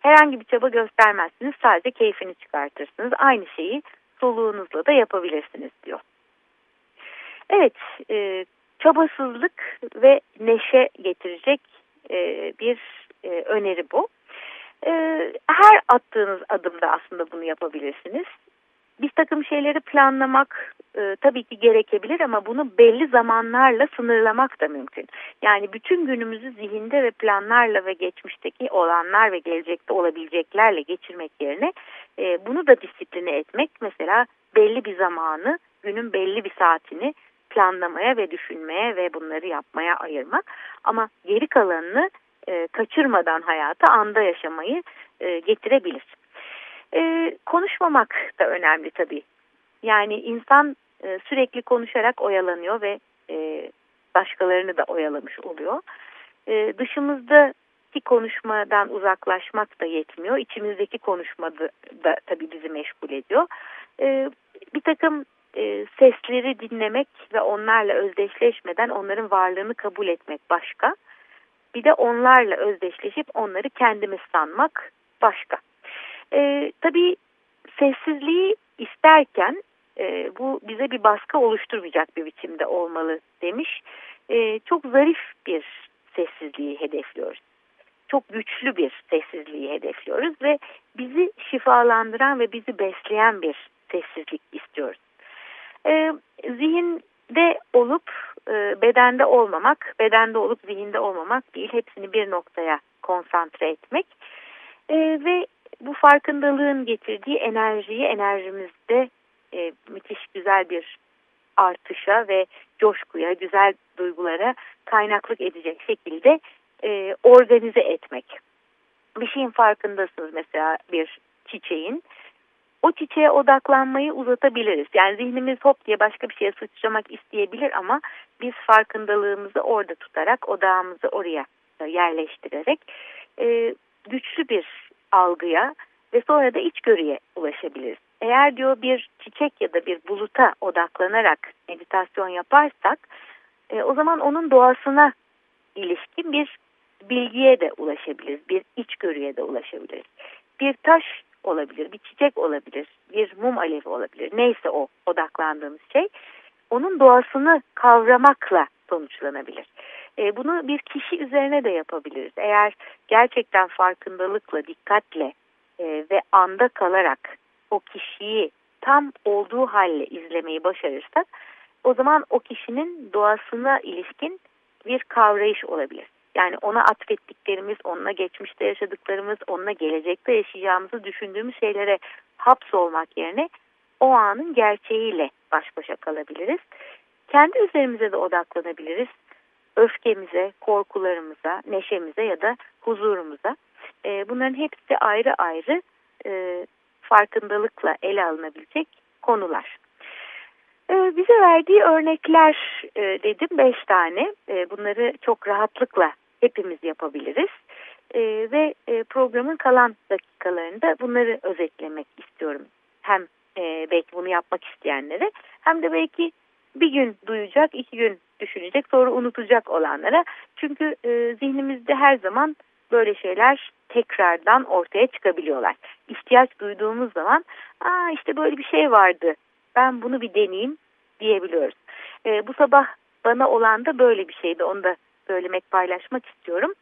Herhangi bir çaba göstermezsiniz sadece keyfini çıkartırsınız. Aynı şeyi soluğunuzla da yapabilirsiniz diyor. Evet e, çabasızlık ve neşe getirecek e, bir e, öneri bu. E, her attığınız adımda aslında bunu yapabilirsiniz. Bir takım şeyleri planlamak e, tabii ki gerekebilir ama bunu belli zamanlarla sınırlamak da mümkün. Yani bütün günümüzü zihinde ve planlarla ve geçmişteki olanlar ve gelecekte olabileceklerle geçirmek yerine e, bunu da disipline etmek mesela belli bir zamanı günün belli bir saatini planlamaya ve düşünmeye ve bunları yapmaya ayırmak ama geri kalanını e, kaçırmadan hayata anda yaşamayı e, getirebilir. E, konuşmamak da önemli tabii. Yani insan e, sürekli konuşarak oyalanıyor ve e, başkalarını da oyalamış oluyor. E, dışımızdaki konuşmadan uzaklaşmak da yetmiyor. İçimizdeki konuşma da, da tabii bizi meşgul ediyor. E, bir takım e, sesleri dinlemek ve onlarla özdeşleşmeden onların varlığını kabul etmek başka. Bir de onlarla özdeşleşip onları kendimiz sanmak başka. E, tabii sessizliği isterken e, bu bize bir baskı oluşturmayacak bir biçimde olmalı demiş. E, çok zarif bir sessizliği hedefliyoruz. Çok güçlü bir sessizliği hedefliyoruz ve bizi şifalandıran ve bizi besleyen bir sessizlik istiyoruz. E, zihinde olup e, bedende olmamak, bedende olup zihinde olmamak değil, hepsini bir noktaya konsantre etmek e, ve bu farkındalığın getirdiği enerjiyi enerjimizde e, müthiş güzel bir artışa ve coşkuya, güzel duygulara kaynaklık edecek şekilde e, organize etmek. Bir şeyin farkındasınız mesela bir çiçeğin. O çiçeğe odaklanmayı uzatabiliriz. Yani zihnimiz hop diye başka bir şeye sıçramak isteyebilir ama biz farkındalığımızı orada tutarak, odağımızı oraya yerleştirerek e, güçlü bir algıya ve sonra da içgörüye ulaşabiliriz. eğer diyor bir çiçek ya da bir buluta odaklanarak meditasyon yaparsak e, o zaman onun doğasına ilişkin bir bilgiye de ulaşabiliriz, bir içgörüye de ulaşabiliriz. Bir taş olabilir, bir çiçek olabilir, bir mum alevi olabilir. Neyse o odaklandığımız şey onun doğasını kavramakla sonuçlanabilir. E, bunu bir kişi üzerine de yapabiliriz. Eğer gerçekten farkındalıkla, dikkatle e, ve anda kalarak o kişiyi tam olduğu halle izlemeyi başarırsak o zaman o kişinin doğasına ilişkin bir kavrayış olabilir. Yani ona atfettiklerimiz, onunla geçmişte yaşadıklarımız, onunla gelecekte yaşayacağımızı düşündüğümüz şeylere hapsolmak yerine o anın gerçeğiyle baş başa kalabiliriz. Kendi üzerimize de odaklanabiliriz. Öfkemize, korkularımıza, neşemize ya da huzurumuza. E, bunların hepsi ayrı ayrı e, farkındalıkla ele alınabilecek konular. E, bize verdiği örnekler e, dedim beş tane. E, bunları çok rahatlıkla hepimiz yapabiliriz. E, ve e, programın kalan dakikalarında bunları özetlemek istiyorum. Hem e, belki bunu yapmak isteyenlere hem de belki bir gün duyacak, iki gün düşünecek, sonra unutacak olanlara. Çünkü e, zihnimizde her zaman böyle şeyler tekrardan ortaya çıkabiliyorlar. İhtiyaç duyduğumuz zaman Aa, işte böyle bir şey vardı ben bunu bir deneyeyim diyebiliyoruz. E, bu sabah bana olan da böyle bir şeydi onu da söylemek paylaşmak istiyorum.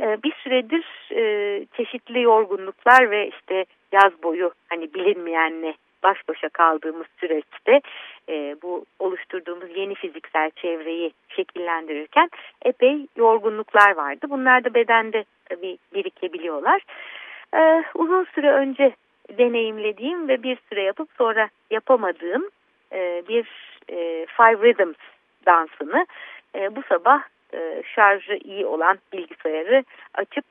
E, bir süredir e, çeşitli yorgunluklar ve işte yaz boyu hani bilinmeyenle baş başa kaldığımız süreçte e, bu oluşturduğumuz yeni fiziksel çevreyi şekillendirirken epey yorgunluklar vardı. Bunlar da bedende tabii birikebiliyorlar. E, uzun süre önce deneyimlediğim ve bir süre yapıp sonra yapamadığım e, bir e, Five Rhythms dansını e, bu sabah e, şarjı iyi olan bilgisayarı açıp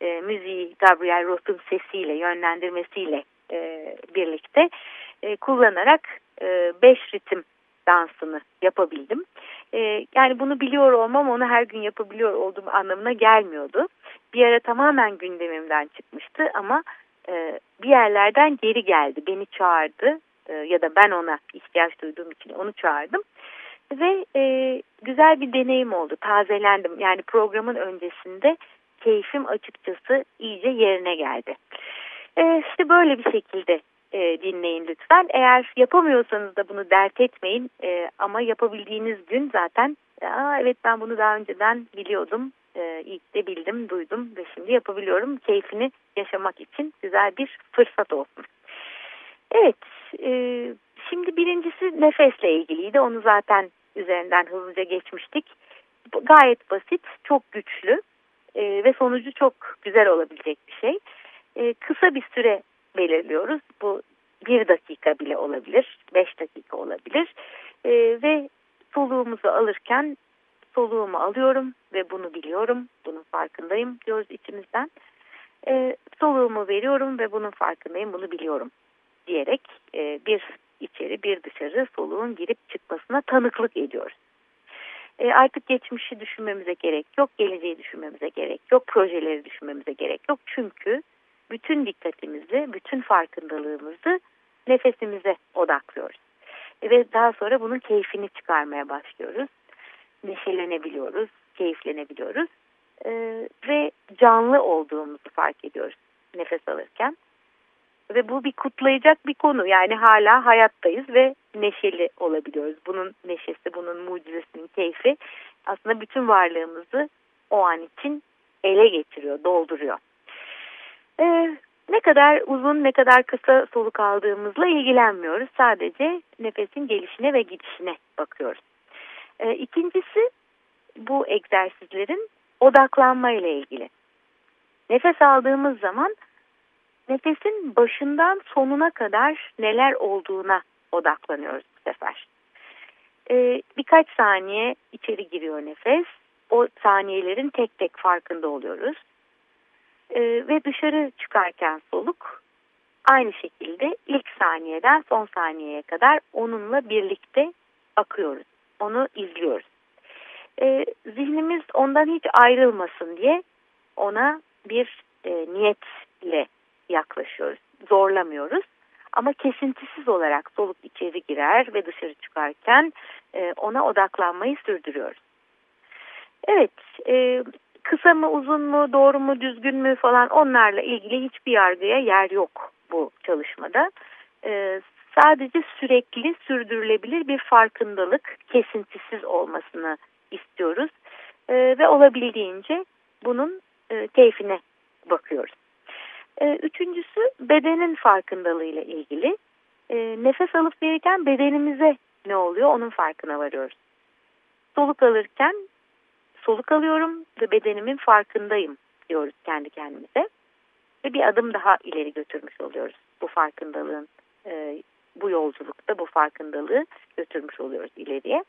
e, müziği Gabriel Roth'un sesiyle yönlendirmesiyle e, birlikte e, kullanarak e, beş ritim dansını yapabildim. E, yani bunu biliyor olmam onu her gün yapabiliyor olduğum anlamına gelmiyordu. Bir ara tamamen gündemimden çıkmıştı ama e, bir yerlerden geri geldi. Beni çağırdı e, ya da ben ona ihtiyaç duyduğum için onu çağırdım. Ve e, güzel bir deneyim oldu. Tazelendim. Yani programın öncesinde keyfim açıkçası iyice yerine geldi. E, işte böyle bir şekilde e, dinleyin lütfen. Eğer yapamıyorsanız da bunu dert etmeyin. E, ama yapabildiğiniz gün zaten Aa, evet ben bunu daha önceden biliyordum. E, ilk de bildim, duydum ve şimdi yapabiliyorum. Keyfini yaşamak için güzel bir fırsat olsun. Evet, e, şimdi birincisi nefesle ilgiliydi. Onu zaten üzerinden hızlıca geçmiştik. Gayet basit, çok güçlü e, ve sonucu çok güzel olabilecek bir şey. E, kısa bir süre belirliyoruz. Bu bir dakika bile olabilir, beş dakika olabilir. E, ve soluğumuzu alırken soluğumu alıyorum ve bunu biliyorum, bunun farkındayım diyoruz içimizden. E, soluğumu veriyorum ve bunun farkındayım, bunu biliyorum diyerek e, bir içeri bir dışarı soluğun girip çıkmasına tanıklık ediyoruz. E, artık geçmişi düşünmemize gerek yok, geleceği düşünmemize gerek yok, projeleri düşünmemize gerek yok. Çünkü bütün dikkatimizi, bütün farkındalığımızı nefesimize odaklıyoruz. Ve daha sonra bunun keyfini çıkarmaya başlıyoruz. Neşelenebiliyoruz, keyiflenebiliyoruz. Ee, ve canlı olduğumuzu fark ediyoruz nefes alırken. Ve bu bir kutlayacak bir konu. Yani hala hayattayız ve neşeli olabiliyoruz. Bunun neşesi, bunun mucizesinin keyfi aslında bütün varlığımızı o an için ele getiriyor, dolduruyor. Ee, ne kadar uzun ne kadar kısa soluk aldığımızla ilgilenmiyoruz. Sadece nefesin gelişine ve gidişine bakıyoruz. Ee, ikincisi bu egzersizlerin odaklanma ile ilgili. Nefes aldığımız zaman nefesin başından sonuna kadar neler olduğuna odaklanıyoruz bu sefer. Ee, birkaç saniye içeri giriyor nefes. O saniyelerin tek tek farkında oluyoruz. Ee, ve dışarı çıkarken soluk aynı şekilde ilk saniyeden son saniyeye kadar onunla birlikte akıyoruz. Onu izliyoruz. Ee, zihnimiz ondan hiç ayrılmasın diye ona bir e, niyetle yaklaşıyoruz. Zorlamıyoruz. Ama kesintisiz olarak soluk içeri girer ve dışarı çıkarken e, ona odaklanmayı sürdürüyoruz. Evet, e, kısa mı, uzun mu, doğru mu, düzgün mü falan onlarla ilgili hiçbir yargıya yer yok bu çalışmada. E, sadece sürekli sürdürülebilir bir farkındalık, kesintisiz olmasını istiyoruz. E, ve olabildiğince bunun e, keyfine bakıyoruz. E, üçüncüsü bedenin farkındalığıyla ilgili. E, nefes alıp verirken bedenimize ne oluyor onun farkına varıyoruz. Soluk alırken soluk alıyorum ve bedenimin farkındayım diyoruz kendi kendimize. Ve bir adım daha ileri götürmüş oluyoruz bu farkındalığın e, bu yolculukta bu farkındalığı götürmüş oluyoruz ileriye.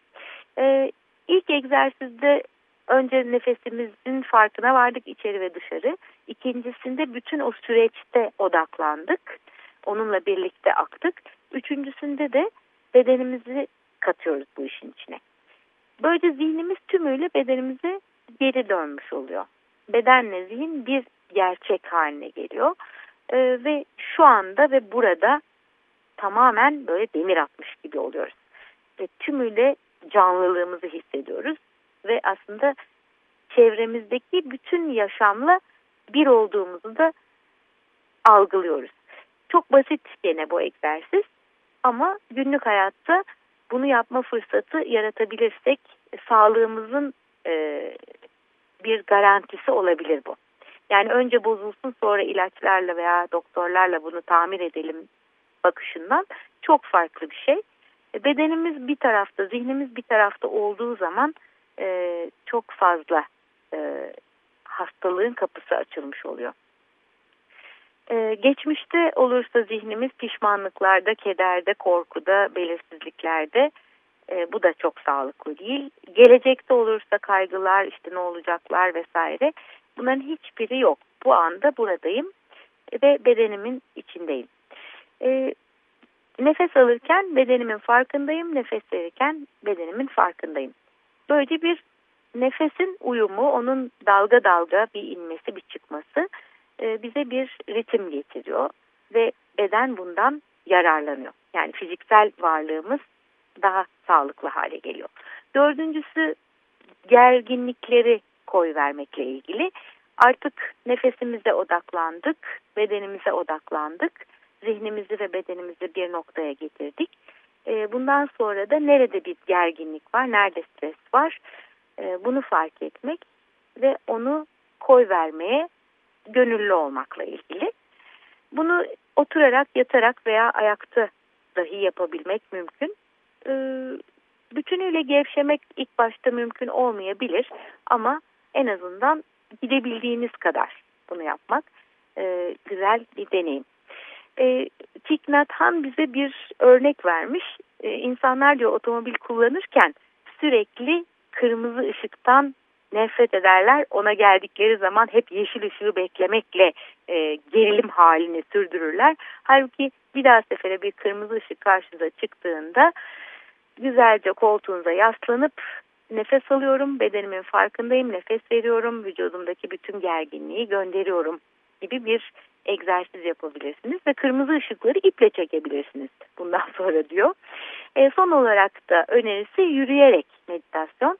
E, ilk egzersizde önce nefesimizin farkına vardık içeri ve dışarı. İkincisinde bütün o süreçte odaklandık. Onunla birlikte aktık. Üçüncüsünde de bedenimizi katıyoruz bu işin içine. Böylece zihnimiz tümüyle bedenimize geri dönmüş oluyor. Bedenle zihin bir gerçek haline geliyor. Ee, ve şu anda ve burada tamamen böyle demir atmış gibi oluyoruz. Ve tümüyle canlılığımızı hissediyoruz. Ve aslında çevremizdeki bütün yaşamla bir olduğumuzu da algılıyoruz. Çok basit gene bu egzersiz ama günlük hayatta bunu yapma fırsatı yaratabilirsek sağlığımızın e, bir garantisi olabilir bu. Yani önce bozulsun sonra ilaçlarla veya doktorlarla bunu tamir edelim bakışından çok farklı bir şey. E, bedenimiz bir tarafta, zihnimiz bir tarafta olduğu zaman e, çok fazla e, hastalığın kapısı açılmış oluyor. Ee, geçmişte olursa zihnimiz pişmanlıklarda, kederde, korkuda, belirsizliklerde e, bu da çok sağlıklı değil. Gelecekte olursa kaygılar, işte ne olacaklar vesaire bunların hiçbiri yok. Bu anda buradayım ve bedenimin içindeyim. E, nefes alırken bedenimin farkındayım, nefes verirken bedenimin farkındayım. Böylece bir nefesin uyumu, onun dalga dalga bir inmesi, bir çıkması e, bize bir ritim getiriyor ve beden bundan yararlanıyor. Yani fiziksel varlığımız daha sağlıklı hale geliyor. Dördüncüsü gerginlikleri koy vermekle ilgili. Artık nefesimize odaklandık, bedenimize odaklandık, zihnimizi ve bedenimizi bir noktaya getirdik. E, bundan sonra da nerede bir gerginlik var, nerede stres var e, bunu fark etmek ve onu koy vermeye gönüllü olmakla ilgili. Bunu oturarak, yatarak veya ayakta dahi yapabilmek mümkün. Ee, bütünüyle gevşemek ilk başta mümkün olmayabilir ama en azından gidebildiğiniz kadar bunu yapmak e, güzel bir deneyim. E, Thich Nhat Hanh bize bir örnek vermiş. E, insanlar diyor otomobil kullanırken sürekli kırmızı ışıktan nefret ederler. Ona geldikleri zaman hep yeşil ışığı beklemekle e, gerilim halini sürdürürler. Halbuki bir daha sefere bir kırmızı ışık karşınıza çıktığında güzelce koltuğunuza yaslanıp nefes alıyorum, bedenimin farkındayım, nefes veriyorum, vücudumdaki bütün gerginliği gönderiyorum gibi bir egzersiz yapabilirsiniz ve kırmızı ışıkları iple çekebilirsiniz bundan sonra diyor. E, son olarak da önerisi yürüyerek meditasyon.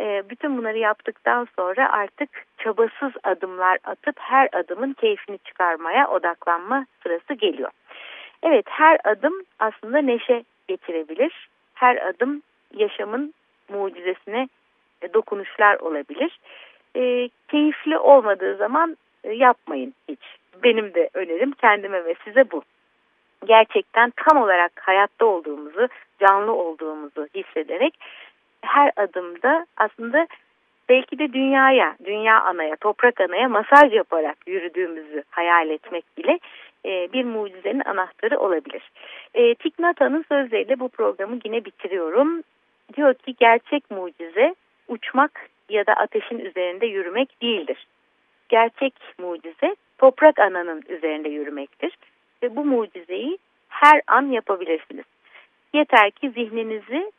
E, bütün bunları yaptıktan sonra artık çabasız adımlar atıp her adımın keyfini çıkarmaya odaklanma sırası geliyor. Evet her adım aslında neşe getirebilir. Her adım yaşamın mucizesine e, dokunuşlar olabilir. E, keyifli olmadığı zaman e, yapmayın hiç. Benim de önerim kendime ve size bu. Gerçekten tam olarak hayatta olduğumuzu, canlı olduğumuzu hissederek her adımda aslında belki de dünyaya, dünya anaya, toprak anaya masaj yaparak yürüdüğümüzü hayal etmek bile e, bir mucizenin anahtarı olabilir. E, Tiknata'nın sözleriyle bu programı yine bitiriyorum. Diyor ki gerçek mucize uçmak ya da ateşin üzerinde yürümek değildir. Gerçek mucize toprak ananın üzerinde yürümektir. Ve bu mucizeyi her an yapabilirsiniz. Yeter ki zihninizi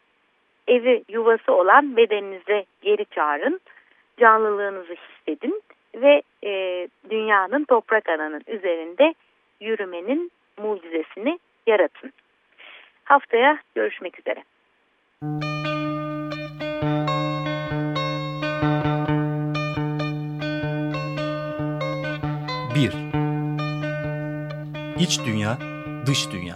evi yuvası olan bedeninize geri çağırın. Canlılığınızı hissedin ve e, dünyanın toprak ananın üzerinde yürümenin mucizesini yaratın. Haftaya görüşmek üzere. Bir. İç dünya, dış dünya.